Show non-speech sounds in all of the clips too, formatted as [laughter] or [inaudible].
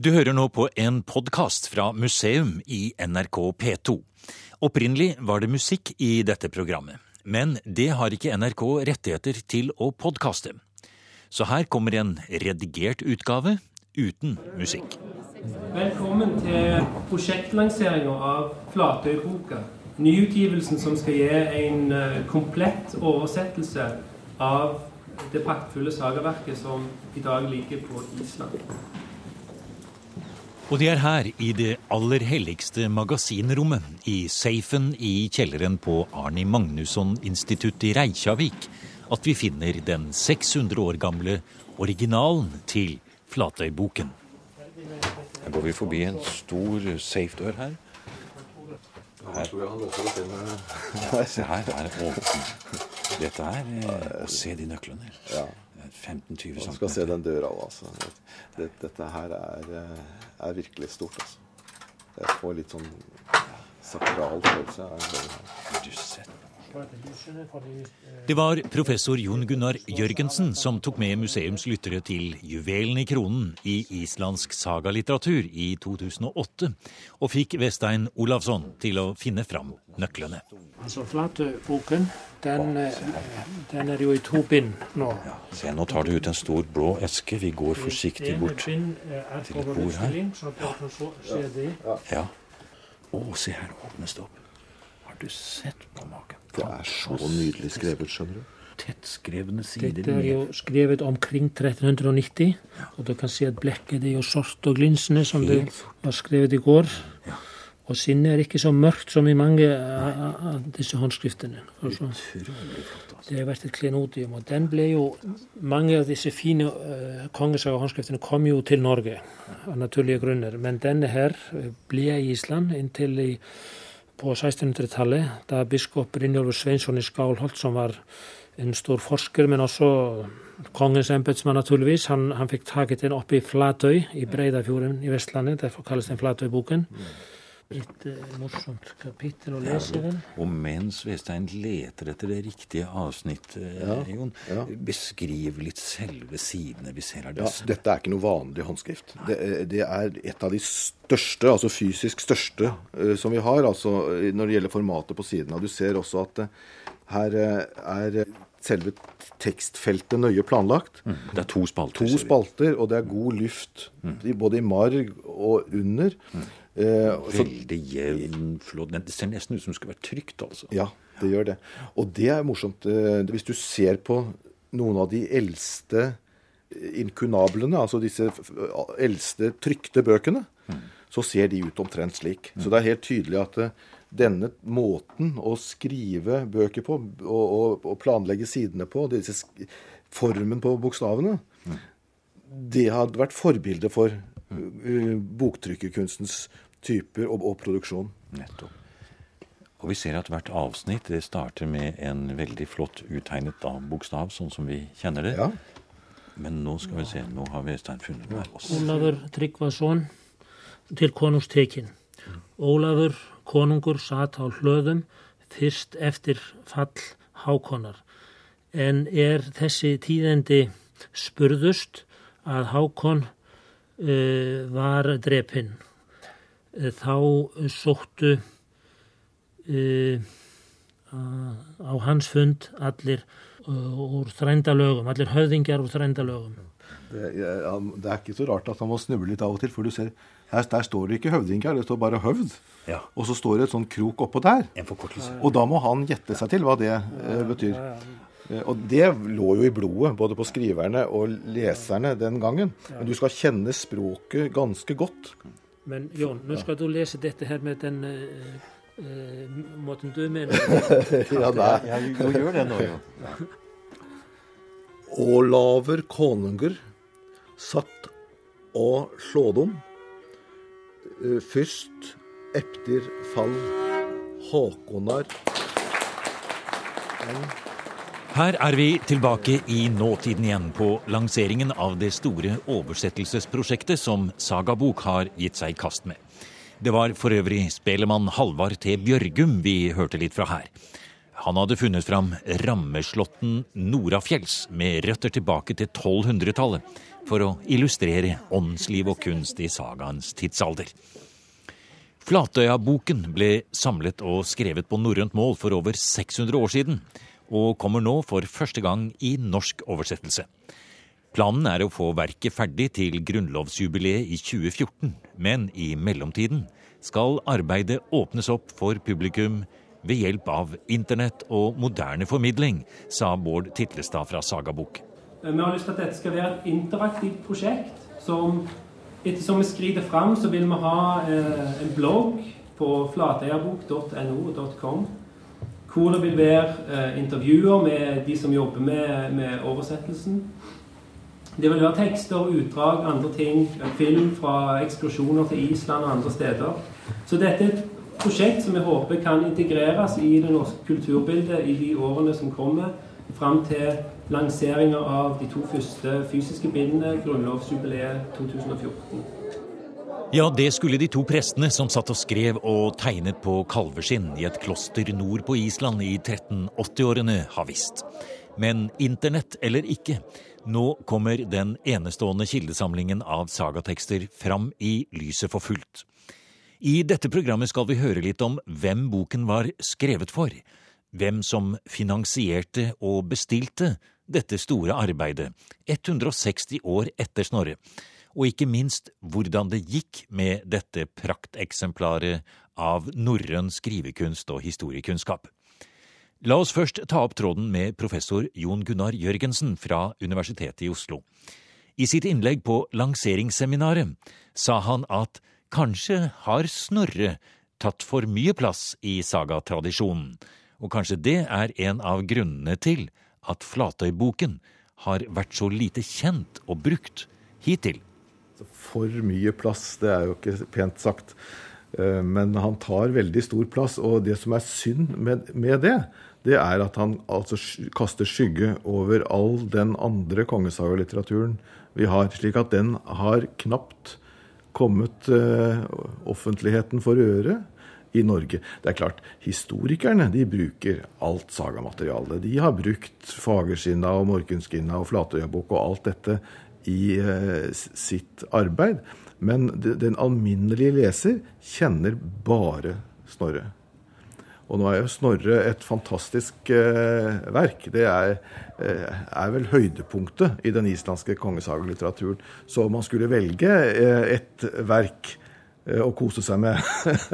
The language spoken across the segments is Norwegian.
Du hører nå på en podkast fra museum i NRK P2. Opprinnelig var det musikk i dette programmet, men det har ikke NRK rettigheter til å podkaste. Så her kommer en redigert utgave uten musikk. Velkommen til prosjektlanseringa av Flatøyboka. Nyutgivelsen som skal gi en eh, komplett oversettelse av det praktfulle sagaverket som i dag ligger på Island. Og de er her, i det aller helligste magasinrommet, i safen i kjelleren på Arni Magnusson-instituttet i Reykjavik, at vi finner den 600 år gamle originalen til Flatøyboken. Her går vi forbi en stor safe-dør her. Her. [laughs] Her, her er. Dette er eh, Se de nøklene. Ja. 15-20 Man skal se den døra òg, altså. Dette, dette her er, eh, er virkelig stort, altså. Jeg får litt sånn sakral følelse av den døren. Har du sett? Det var professor Jon Gunnar Jørgensen som tok med museumslyttere til Juvelen i kronen i islandsk sagalitteratur i 2008, og fikk Vestein Olavsson til å finne fram nøklene. Altså Flatøboken, den, eh, den er jo i to bind nå. Se, nå tar du ut en stor blå eske. Vi går forsiktig bort. er til et bord her. utstilling, så dere kan så se de. Ja. Å, se her åpnes det opp. Har du sett på maken? Det er så nydelig skrevet, skjønner du. Tettskrevne sider Dette er jo skrevet omkring 1390, og du kan se at blekket er jo sort og glinsende som det var skrevet i går. Og sinnet er ikke så mørkt som i mange av disse håndskriftene. Altså, det har vært et klenodium, og den ble jo Mange av disse fine uh, kongesagahåndskriftene kom jo til Norge av naturlige grunner, men denne her eh, ble i Island inntil i, á 1600-tali það biskop Brynjólfur Sveinsson í Skálholt sem var einn stór forsker menn også kongens embetsmann naturligvis, hann, hann fikk takit einn oppi í Flatau í Breiðafjúrin í Vestlandi, það er fórkallist einn Flatau búkinn mm. Et uh, morsomt kapittel å lese Ja. Og mens Vestein leter etter det riktige avsnittet, Jon, ja. beskriv litt selve sidene vi ser her. Ja, dette er ikke noe vanlig håndskrift. Det, er- det er et av de største, altså fysisk største, eh, som vi har altså, eh, når det gjelder formatet på sidene. Du ser også at eh, her eh, er selve tekstfeltet nøye planlagt. Det er to spalter. To spalter, og det er god luft mm. både i marg og under. Eh, så, Veldig jevn, flott. Det ser nesten ut som det skal være trygt, altså. ja, det gjør det. Og det er morsomt. eh, Hvis du ser på noen av de eldste inkunablene, altså disse eldste trykte bøkene, så ser de ut omtrent slik. Så det er helt tydelig at eh, denne måten å skrive bøker på, og, og, og planlegge sidene på, disse formen på bokstavene, det hadde vært forbilde for boktrykkerkunstens typer og, og produksjon. Nettopp. Og vi ser at hvert avsnitt det starter med en veldig flott uttegnet da, bokstav, sånn som vi kjenner det. Ja. Men nå skal vi se, nå har Vestein funnet den her også. Ólafur Tryggvason til konungstekin. Ólafur konungur satt á hlöðum fyrst eftir fall Hákonar. En er þessi tíðendi spurðust að Hákon uh, var drepinn. Uh, þá sóttu uh, á hans fund allir uh, úr þrændalögum, allir höfðingjar úr þrændalögum. Det, ja, det er ikke så rart at han må snuble litt av og til, for du ser her, der står det ikke høvding her, det står bare høvd. Ja. Og så står det et sånn krok oppå der. En forkortelse. Og da må han gjette seg til hva det eh, betyr. Eh, Og det lå jo i blodet, både på skriverne og leserne den gangen. Men du skal kjenne språket ganske godt. Men Jon, nå skal du lese dette her med den uh, måten du mener. [laughs] Ja, nei. Ja, du gjør det nå, jo. [laughs] Olaver konunger satt og slådom eh, fyrst eftir fall Håkonar Her er vi tilbake i nåtiden igjen på lanseringen av det store oversettelsesprosjektet som Sagabok har gitt seg i kast med. Det var for øvrig spelemann Halvard T. Bjørgum vi hørte litt fra her. Han hadde funnet fram rammeslåtten Norafjells med røtter tilbake til 1200-tallet for å illustrere åndsliv og kunst i sagaens tidsalder. Flatøya-boken ble samlet og skrevet på norrønt mål for over 600 år siden, og kommer nå for første gang i norsk oversettelse. Planen er å få verket ferdig til grunnlovsjubileet i 2014, men i mellomtiden skal arbeidet åpnes opp for publikum ved hjelp av internett og moderne formidling, sa Bård Titlestad fra Sagabok. Vi har lyst til at dette skal være et interaktivt prosjekt. som Ettersom vi skrider fram, så vil vi ha eh, en blogg på flateiabok.no.com hvor det vil være eh, intervjuer med de som jobber med, med oversettelsen. Det vil være tekster, utdrag, andre ting, film fra ekskursjoner til Island og andre steder. Så dette er et prosjekt som vi håper kan integreres i det norske kulturbildet i de årene som kommer, fram til lanseringa av de to første fysiske bindene, grunnlovsjubileet 2014. Ja, det skulle de to prestene som satt og skrev og tegnet på kalveskinn i et kloster nord på Island i 1380-årene, ha visst. Men internett eller ikke, nå kommer den enestående kildesamlingen av sagatekster fram i lyset for fullt. I dette programmet skal vi høre litt om hvem boken var skrevet for, hvem som finansierte og bestilte dette store arbeidet 160 år etter Snorre og ikke minst hvordan det gikk med dette prakteksemplaret av norrøn skrivekunst og historiekunnskap. La oss først ta opp tråden med professor Jon Gunnar Jørgensen fra Universitetet i Oslo. I sitt innlegg på lanseringsseminaret sa han at kanskje har Snorre tatt for mye plass i sagatradisjonen, og kanskje det er en av grunnene til at Flatøyboken har vært så lite kjent og brukt hittil. For mye plass, det er jo ikke pent sagt. Eh, men han tar veldig stor plass. Og det som er synd med, med det, det er at han altså kaster skygge over all den andre kongesagalitteraturen vi har. Slik at den har knapt kommet uh, offentligheten for øre i Norge. Det er klart, historikerne de bruker alt sagamaterialet. De har brukt Fagerskinna og Morkenskinna og Flatøyabukk og alt dette i eh, sitt arbeid. Men den alminnelige leser kjenner bare Snorre. Og nå er jo Snorre et fantastisk eh, verk. Det er, eh, er, vel høydepunktet i den islandske kongesagelitteraturen. Så om man skulle velge eh, et verk eh, å kose seg med,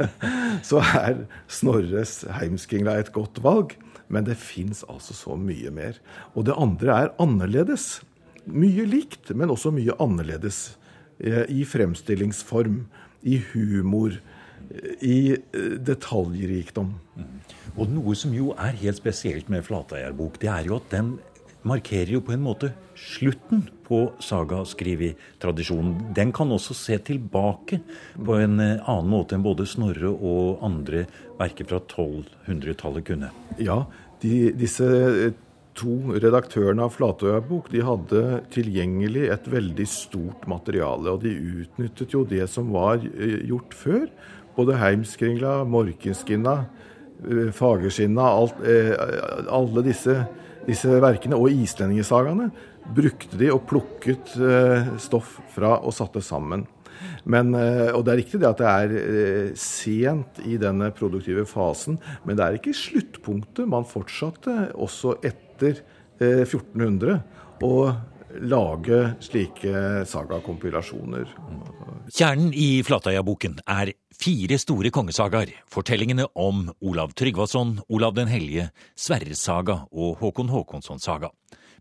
[laughs] så er Snorres 'Heimskringla' et godt valg. Men det fins altså så mye mer. Og det andre er annerledes mye likt, men også mye annerledes. Eh, I fremstillingsform, i humor, eh, i eh, detaljrikdom. Mm. Og noe som jo er helt spesielt med Flateierbok, det er jo at den markerer jo på en måte slutten på sagaskrivi-tradisjonen. Den kan også se tilbake på en annen måte enn både Snorre og andre verker fra 1200-tallet kunne. Ja, de, disse to redaktørene av Flatøya-bok de hadde tilgjengelig et veldig stort materiale. Og de utnyttet jo det som var eh, gjort før. Både Heimskringla, Morkenskinna, eh, Fagerskinna, alt, eh, alle disse, disse verkene, og islendingesagaene, brukte de og plukket stoff fra og satte sammen. Men, og det er riktig det at det er sent i denne produktive fasen, men det er ikke sluttpunktet. Man fortsatte også etter etter 1400 eh, å lage slike sagakompilasjoner. Kjernen i Flatøya-boken er fire store kongesagaer. Fortellingene om Olav Tryggvason, Olav den hellige, Sverresaga og Håkon Håkonssons saga.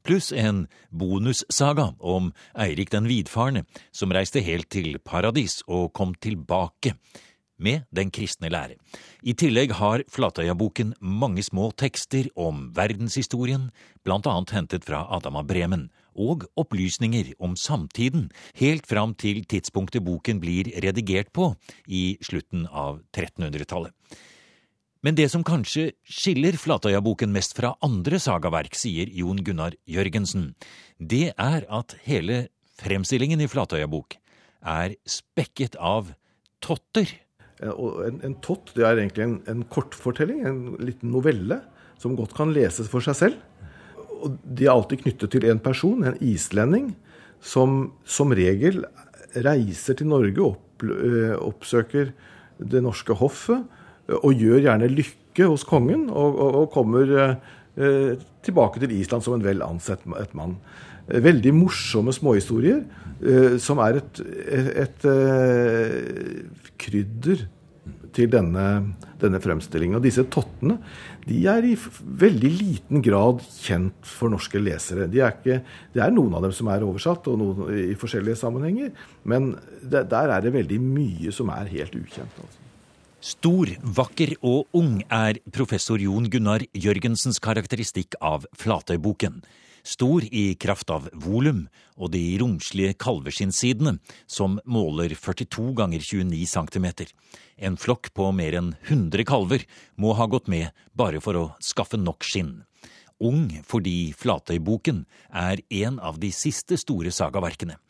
Pluss en bonussaga om Eirik den vidfarne, som reiste helt til paradis og kom tilbake med den kristne lære. I tillegg har Flatøya-boken mange små tekster om verdenshistorien, blant annet hentet fra Adam av Bremen, og opplysninger om samtiden, helt fram til tidspunktet boken blir redigert på, i slutten av 1300-tallet. Men det som kanskje skiller Flatøya-boken mest fra andre sagaverk, sier Jon Gunnar Jørgensen, det er at hele fremstillingen i Flatøya-bok er spekket av totter. En, en tott det er egentlig en, en, kortfortelling, en liten novelle, som godt kan leses for seg selv. Og de er alltid knyttet til en person, en islending, som som regel reiser til Norge, opp, eh, oppsøker det norske hoffet og gjør gjerne lykke hos kongen, og, og, og kommer eh, tilbake til Island som en vel ansett et mann. Veldig morsomme småhistorier eh, som er et, et, et eh, krydder til denne, denne fremstillingen. Og disse tottene de er i veldig liten grad kjent for norske lesere. De er ikke, det er noen av dem som er oversatt, og noen i forskjellige sammenhenger. Men det, der er det veldig mye som er helt ukjent. Altså. Stor, vakker og ung er professor Jon Gunnar Jørgensens karakteristikk av Flatøyboken. Stor i kraft av volum og de romslige kalveskinnsidene, som måler 42 ganger 29 cm. En flokk på mer enn 100 kalver må ha gått med bare for å skaffe nok skinn. Ung fordi Flatøyboken er en av de siste store sagaverkene.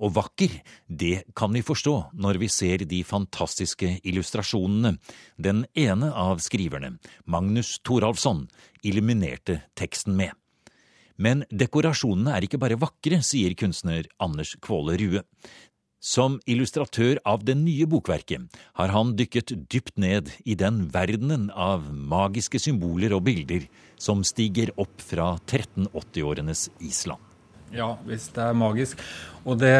Og vakker, det kan vi forstå når vi ser de fantastiske illustrasjonene den ene av skriverne, Magnus Thoralfsson, illuminerte teksten med. Men dekorasjonene er ikke bare vakre, sier kunstner Anders Kvåle Rue. Som illustratør av det nye bokverket har han dykket dypt ned i den verdenen av magiske symboler og bilder som stiger opp fra 1380-årenes Island. Ja, hvis det er magisk. Og det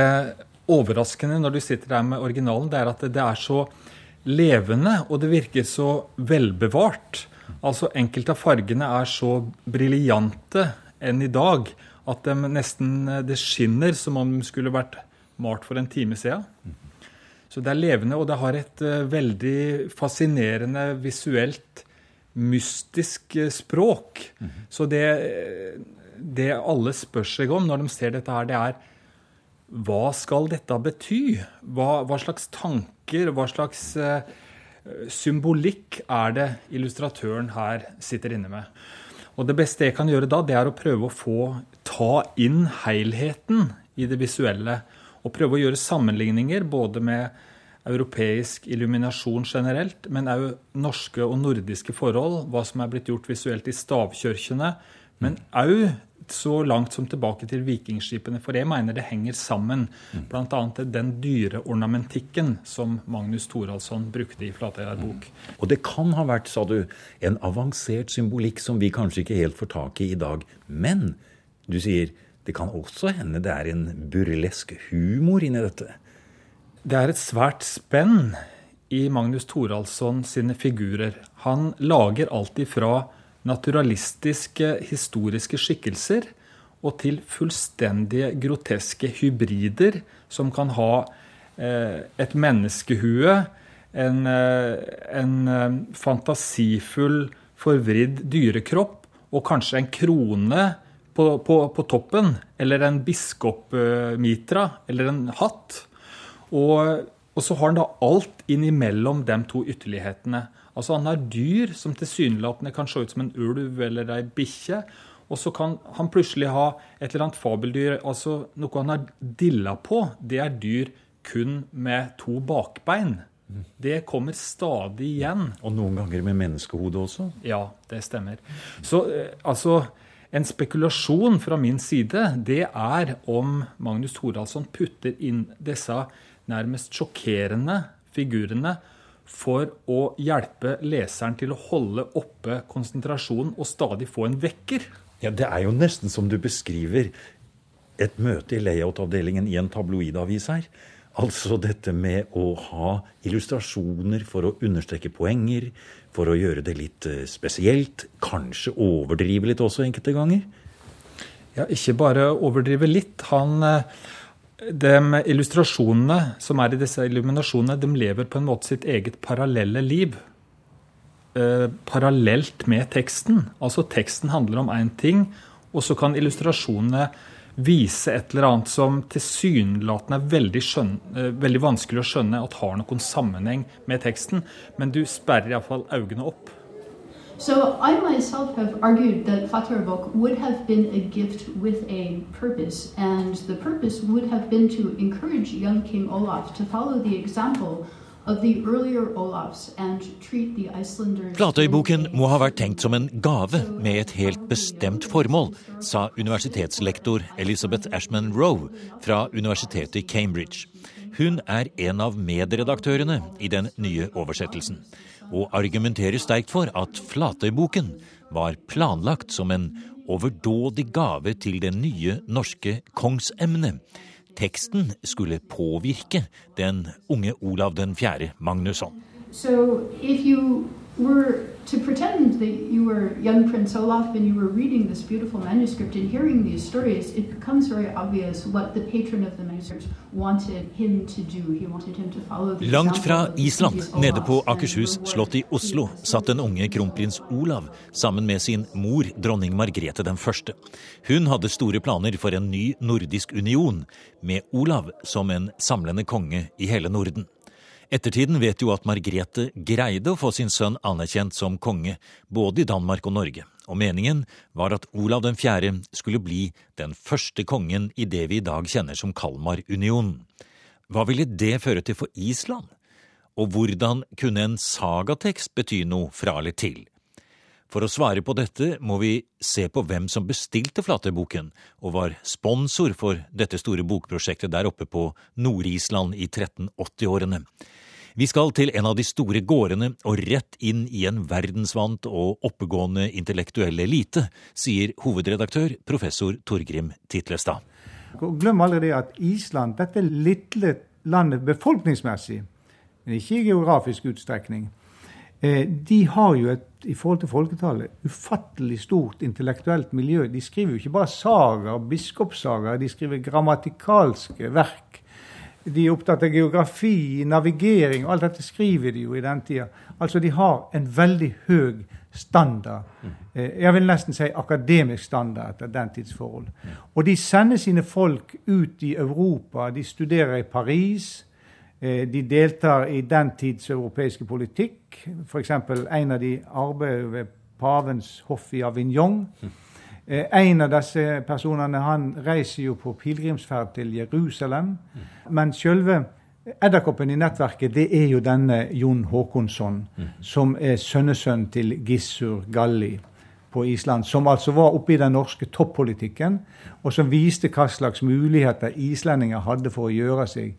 overraskende når du sitter der med originalen, det er at det er så levende, og det virker så velbevart. Altså Enkelte av fargene er så briljante enn i dag at de nesten det skinner som om de skulle vært malt for en time siden. Så det er levende, og det har et uh, veldig fascinerende visuelt, mystisk uh, språk. Mm -hmm. Så det, det, alle spør seg om når de ser dette her, det er hva skal dette bety? Hva, hva slags tanker, hva slags uh, symbolikk er det illustratøren her sitter inne med? Og det beste jeg kan gjøre da, det er å prøve å få ta inn helheten i det visuelle og prøve å gjøre sammenligninger både med europeisk illuminasjon generelt, men òg norske og nordiske forhold, hva som er blitt gjort visuelt i stavkirkene, men òg så langt som tilbake til vikingskipene. For jeg mener det henger sammen. Bl.a. den dyreornamentikken som Magnus Thoralsson brukte i Flatøyar bok. Og det kan ha vært, sa du, en avansert symbolikk som vi kanskje ikke helt får tak i i dag. Men du sier det kan også hende det er en burlesk humor inni dette. Det er et svært spenn i Magnus Thoralsson sine figurer. Han lager alltid fra naturalistiske historiske skikkelser og til fullstendige groteske hybrider som kan ha eh, et menneskehue, en, eh, en eh, fantasifull, forvridd dyrekropp og kanskje en krone på, på, på toppen, eller en biskopmitra, eller en hatt. Og, og, så har han da alt innimellom de to ytterlighetene. Altså Han har dyr som tilsynelatende kan se ut som en ulv eller ei bikkje. Og så kan han plutselig ha et eller annet fabeldyr, altså noe han har dilla på. Det er dyr kun med to bakbein. Det kommer stadig igjen. Og noen ganger med menneskehode også? Ja, det stemmer. Så eh, altså en spekulasjon fra min side det er om Magnus Thoralsson putter inn disse nærmest sjokkerende figurene for å hjelpe leseren til å holde oppe konsentrasjonen og stadig få en vekker. Ja, Det er jo nesten som du beskriver et møte i layout-avdelingen i en tabloidavis her. Altså dette med å ha illustrasjoner for å understreke poenger, for å gjøre det litt eh, spesielt. Kanskje overdrive litt også enkelte ganger? Ja, ikke bare overdrive litt. Han, eh, de illustrasjonene som er i disse illuminasjonene, de lever på en måte sitt eget parallelle liv. Eh, parallelt med teksten. Altså teksten handler om én ting, og så kan illustrasjonene vise et eller annet som tilsynelatende er veldig, skjønne, veldig, vanskelig å skjønne at har noen sammenheng med teksten, men du sperrer iallfall øynene opp. So I myself have argued that Fatarbok would have been a gift with a purpose, and the purpose would have been to encourage young King Olaf to follow the example Flatøyboken må ha vært tenkt som en gave med et helt bestemt formål, sa universitetslektor Elizabeth Ashman Roe fra universitetet i Cambridge. Hun er en av medredaktørene i den nye oversettelsen, og argumenterer sterkt for at Flatøyboken var planlagt som en overdådig gave til det nye norske kongsemnet teksten skulle påvirke den unge Olav den 4. Magnusson. So were to pretend that you were young Prince Olaf and you were reading this beautiful manuscript and hearing these stories, it becomes very obvious what the patron of the manuscript wanted him to do. He wanted him to follow the Langt fra Island, nede på Akershus slott i Oslo, satt den unge kronprins Olav sammen med sin mor, dronning Margrethe den første. Hun hadde store planer for en ny nordisk union, med Olav som en samlende konge i hele Norden. Ettertiden vet jo at Margrethe greide å få sin sønn anerkjent som konge, både i Danmark og Norge, og meningen var at Olav den 4. skulle bli den første kongen i det vi i dag kjenner som Kalmarunionen. Hva ville det føre til for Island? Og hvordan kunne en sagatekst bety noe fra eller til? For å svare på dette må vi se på hvem som bestilte Flatøyboken og var sponsor for dette store bokprosjektet der oppe på Nord-Island i 1380-årene. Vi skal til en av de store gårdene og rett inn i en verdensvant og oppegående intellektuell elite, sier hovedredaktør professor Torgrim Titlestad. Glem aldri det at Island, dette lille landet befolkningsmessig, men ikke i geografisk utstrekning, eh, de har jo et, i forhold til folketallet, ufattelig stort intellektuelt miljø. De skriver jo ikke bare sagaer, biskopssager, de skriver grammatikalske verk de er opptatt av geografi, navigering, alt dette skriver de jo i den tida. Altså de har en veldig høy standard. Eh, jeg vil nesten si akademisk standard etter den tids forhold. Og de sender sine folk ut i Europa. De studerer i Paris. Eh, de deltar i den tids europeiske politikk. F.eks. en av de arbeider ved pavens hoff i Avignon. Eh, en av disse personene han reiser jo på pilegrimsferd til Jerusalem. Men selve edderkoppen i nettverket det er jo denne Jon Håkonsson, som er sønnesønn til Gissur Galli på Island. Som altså var oppe i den norske toppolitikken, og som viste hva slags muligheter islendinger hadde for å gjøre seg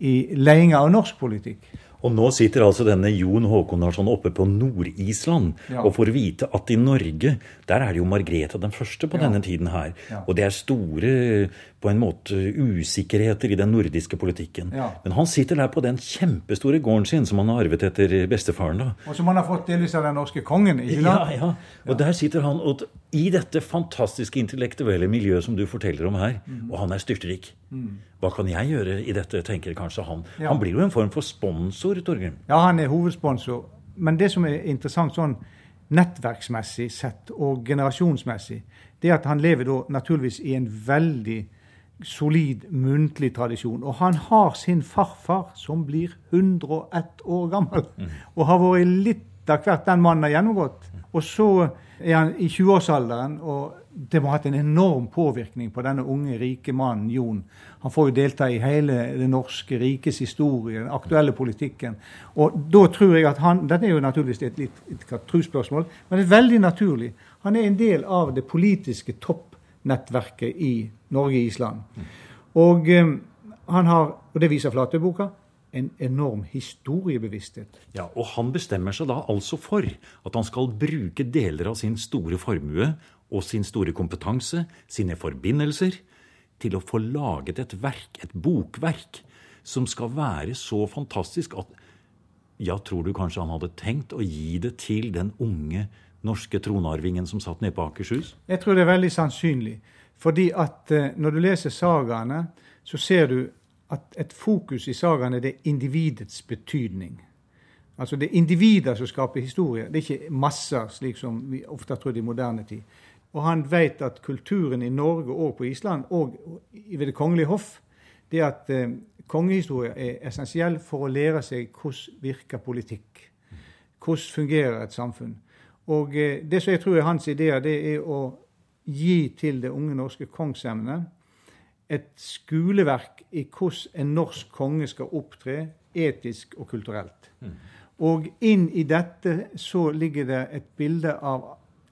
i ledelsen av norsk politikk. Og nå sitter altså denne Jon Håkon Larsson oppe på Nord-Island ja. og får vite at i Norge, der er det jo Margrethe den første på ja. denne tiden her. Ja. Og det er store på en måte usikkerheter i den nordiske politikken. Men han sitter der på den kjempestore gården sin som han har arvet etter bestefaren. da. Og som han har fått delvis av den norske kongen. ikke sant? Ja, ja. Og der sitter han og, i dette fantastiske intellektuelle miljøet som du forteller om her. Mm. Og han er styrtrik. Mm. Hva kan jeg gjøre i dette, tenker kanskje han. Han blir jo en form for sponsor sponsor, Torgrim? Ja, han er hovedsponsor. Men det som er interessant sånn nettverksmessig sett og generasjonsmessig, det er at han lever da naturligvis i en veldig solid muntlig tradisjon. Og han har sin farfar som blir 101 år gammel, mm. og har vært litt av hvert den mannen har gjennomgått. Og så er han i 20-årsalderen, og det må ha hatt en enorm påvirkning på denne unge, rike mannen Jon. Han får jo delta i hele det norske rikes historie, den aktuelle politikken. Og da tror jeg at han Dette er jo naturligvis et litt et trosspørsmål, men det er veldig naturlig. Han er en del av det politiske toppnettverket i Norge og Island. Og um, han har, og det viser Flatøyboka, en enorm historiebevissthet. Ja, Og han bestemmer seg da altså for at han skal bruke deler av sin store formue og sin store kompetanse, sine forbindelser, til å få laget et verk, et bokverk, som skal være så fantastisk at ja, tror du kanskje han hadde tenkt å gi det til den unge norske tronarvingen som satt nede på Akershus? Jeg tror det er veldig sannsynlig. Fordi at eh, når du leser sagaene, så ser du at et fokus i sagaene er individets betydning. Altså Det er individer som skaper historie, det er ikke masser, slik som vi ofte har trodd i moderne tid. Og han vet at kulturen i Norge og på Island, og ved Det kongelige hoff, det er at eh, kongehistorie er essensiell for å lære seg hvordan virker politikk. Hvordan fungerer et samfunn. Og eh, det som jeg tror er hans ideer, det er å gi til det unge norske kongsemnet et skoleverk i hvordan en norsk konge skal opptre etisk og kulturelt. Og inn i dette så ligger det et bilde av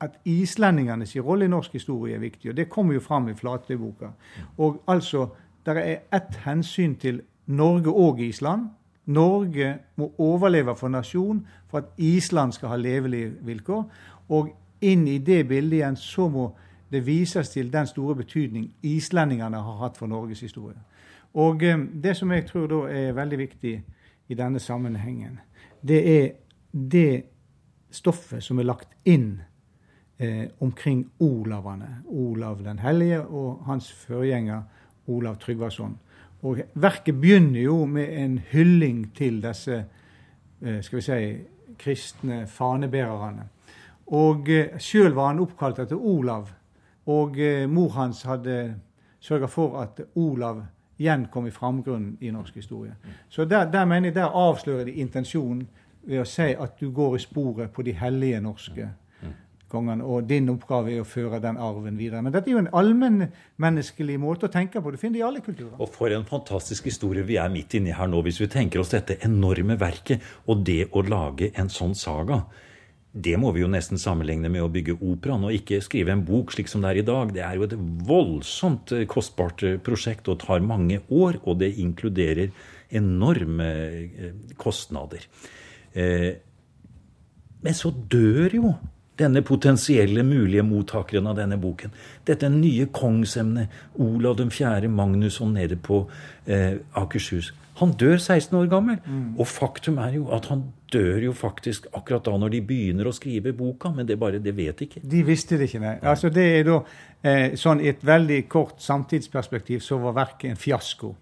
at islendingenes rolle i norsk historie er viktig. Og det kommer jo fram i Flatøyboka. Og altså, det er ett hensyn til Norge og Island. Norge må overleve for nasjon for at Island skal ha levelige vilkår. Og inn i det bildet igjen så må det vises til den store betydning islendingene har hatt for Norges historie. Og eh, det som jeg tror da er veldig viktig i denne sammenhengen, det er det stoffet som er lagt inn eh, omkring Olavene. Olav den hellige og hans forgjenger Olav Tryggvason. Og verket begynner jo med en hylling til disse eh, skal vi si, kristne fanebærerne. Og eh, sjøl var han oppkalt etter Olav. Og eh, mor hans hadde sørga for at Olav igjen kom i framgrunnen i norsk historie. Så der, der mener jeg der avslører de intensjonen ved å si at du går i sporet på de hellige norske kongene, og din oppgave er å føre den arven videre. Men dette er jo en allmennmenneskelig måte å tenke på. Du finner det i alle kulturer. Og for en fantastisk historie vi er midt inni her nå, hvis vi tenker oss dette enorme verket og det å lage en sånn saga. Det må vi jo nesten sammenligne med å bygge operaen, og ikke skrive en bok slik som det er i dag. Det er jo et voldsomt eh, kostbart eh, prosjekt og tar mange år, og det inkluderer enorme eh, kostnader. Men så dør jo denne potensielle mulige mottakeren av denne boken. Dette nye kongsemnet, Olav den 4. Magnusson nede på Akershus. Han dør 16 år gammel. Mm. Og faktum er jo at han dør jo faktisk akkurat da når de begynner å skrive boka, men det bare, det vet ikke. De visste det ikke, nei. Altså det er da, eh, sånn I et veldig kort samtidsperspektiv så var verket en fiasko.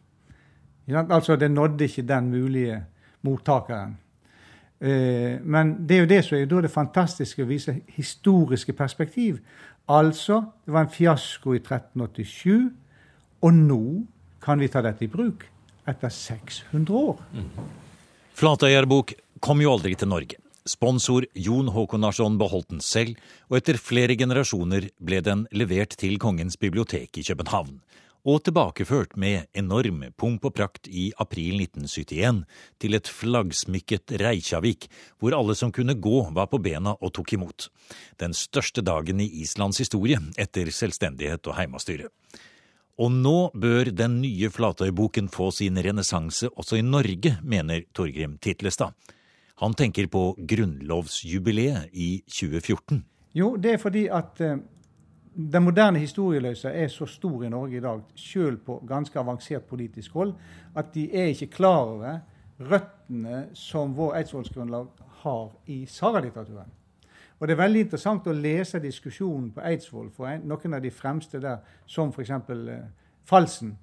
Altså Det nådde ikke den mulige mottakeren. Eh, men det er jo det som er da det fantastiske å vise historiske perspektiv. Altså, det var en fiasko i 1387, og nå kan vi ta dette i bruk etter 600 år. Mm. Flatøyerbok kom jo aldri til Norge. Sponsor Jon Håkon beholdt den selv, og etter flere generasjoner ble den levert til Kongens bibliotek i København og tilbakeført med enorm pomp og prakt i april 1971 til et flaggsmykket Reykjavik, hvor alle som kunne gå, var på bena og tok imot. Den største dagen i Islands historie etter selvstendighet og heimastyre. Og nå bør den nye Flatøyboken få sin renessanse også i Norge, mener Torgrim Titlestad. Han tenker på grunnlovsjubileet i 2014. Jo, det er fordi at eh, den moderne historieløse er så stor i Norge i dag, sjøl på ganske avansert politisk hold, at de er ikke klar over røttene som vår eidsvollsgrunnlag har i sagalitteraturen. Og Det er veldig interessant å lese diskusjonen på Eidsvoll for en, noen av de fremste der, som f.eks. Eh, Falsen.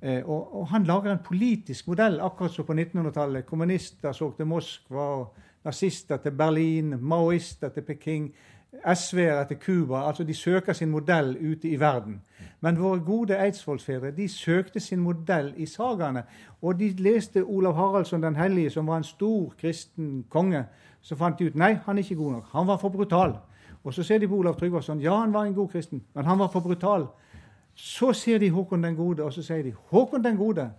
Eh, og, og, Han lager en politisk modell, akkurat som på 1900-tallet. Kommunister så til Moskva, og nazister til Berlin, maoister til Peking. SV-ere til Cuba. Altså de søker sin modell ute i verden. Men våre gode eidsvollsfedre de søkte sin modell i sagaene. Og de leste Olav Haraldsson den hellige, som var en stor kristen konge. Så fant de ut nei, han er ikke god nok. Han var for brutal. Og så ser de på Olav Tryggvason. Ja, han var en god kristen, men han var for brutal. Så ser de Håkon den gode, og så sier de Håkon den gode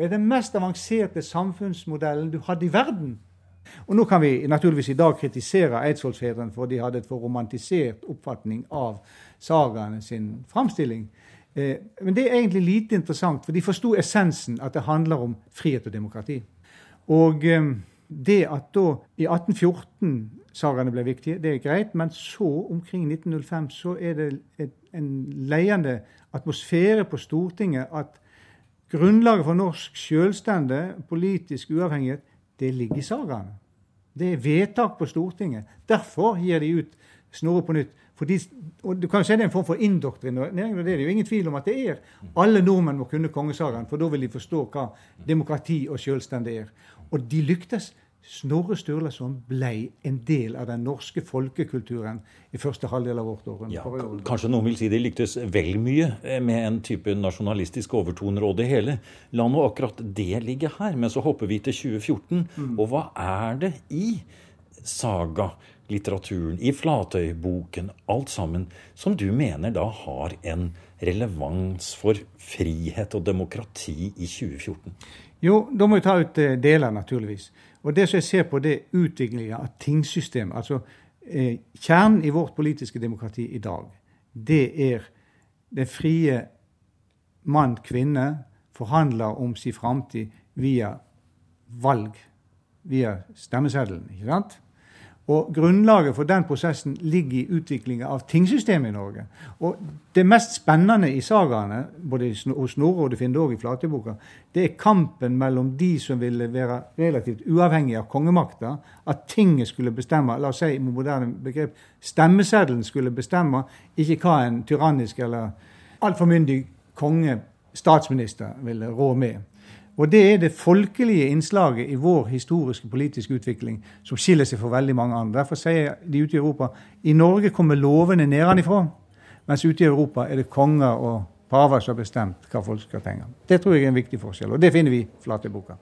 er den mest avanserte samfunnsmodellen du hadde i verden. Og Nå kan vi naturligvis i dag kritisere eidsvollsfedrene for de hadde et for romantisert oppfatning av sagaene sin framstilling. Eh, men det er egentlig lite interessant, for de forsto essensen, at det handler om frihet og demokrati. Og eh, det at da i 1814 sagaene ble viktige, det er greit, men så, omkring 1905, så er det et, en leiende atmosfære på Stortinget at grunnlaget for norsk selvstende, politisk uavhengighet, det ligger i sagaene. Det er vedtak på Stortinget. Derfor gir de ut Snorre på nytt. Fordi, og Du kan jo si det er en form for indoktrinering, og det er det jo ingen tvil om at det er. Alle nordmenn må kunne kongesagaen, for da vil de forstå hva demokrati og selvstendighet er. Og de lyktes. Snorre Sturlason ble en del av den norske folkekulturen i første halvdel av vårt århundre. Ja, kanskje noen vil si de lyktes vel mye med en type nasjonalistisk overtoner og det hele. La nå akkurat det ligge her. Men så hopper vi til 2014. Mm. Og hva er det i saga, litteraturen, i Flatøyboken, alt sammen, som du mener da har en relevans for frihet og demokrati i 2014? Jo, da må vi ta ut eh, deler, naturligvis. Og det som jeg ser på, det er utviklinga av tingsystemet. Altså eh, kjernen i vårt politiske demokrati i dag, det er det frie mann-kvinne forhandler om sin framtid via valg, via stemmeseddelen. ikke sant? Og Grunnlaget for den prosessen ligger i utviklinga av tingsystemet i Norge. Og Det mest spennende i sagaene, både hos Snorre og det finner du også i Flateboka, det er kampen mellom de som ville være relativt uavhengige av kongemakta, at tinget skulle bestemme, la oss si med moderne begrep, stemmeseddelen skulle bestemme, ikke hva en tyrannisk eller altfor myndig konge, statsminister, ville rå med. Og det er det folkelige innslaget i vår historiske politiske utvikling som skiller seg fra veldig mange andre. Derfor sier de ute i Europa i Norge kommer lovene nedenfra, mens ute i Europa er det konger og paver som har bestemt hva folk skal tenke. Det tror jeg er en viktig forskjell, og det finner vi i Flatøyboka.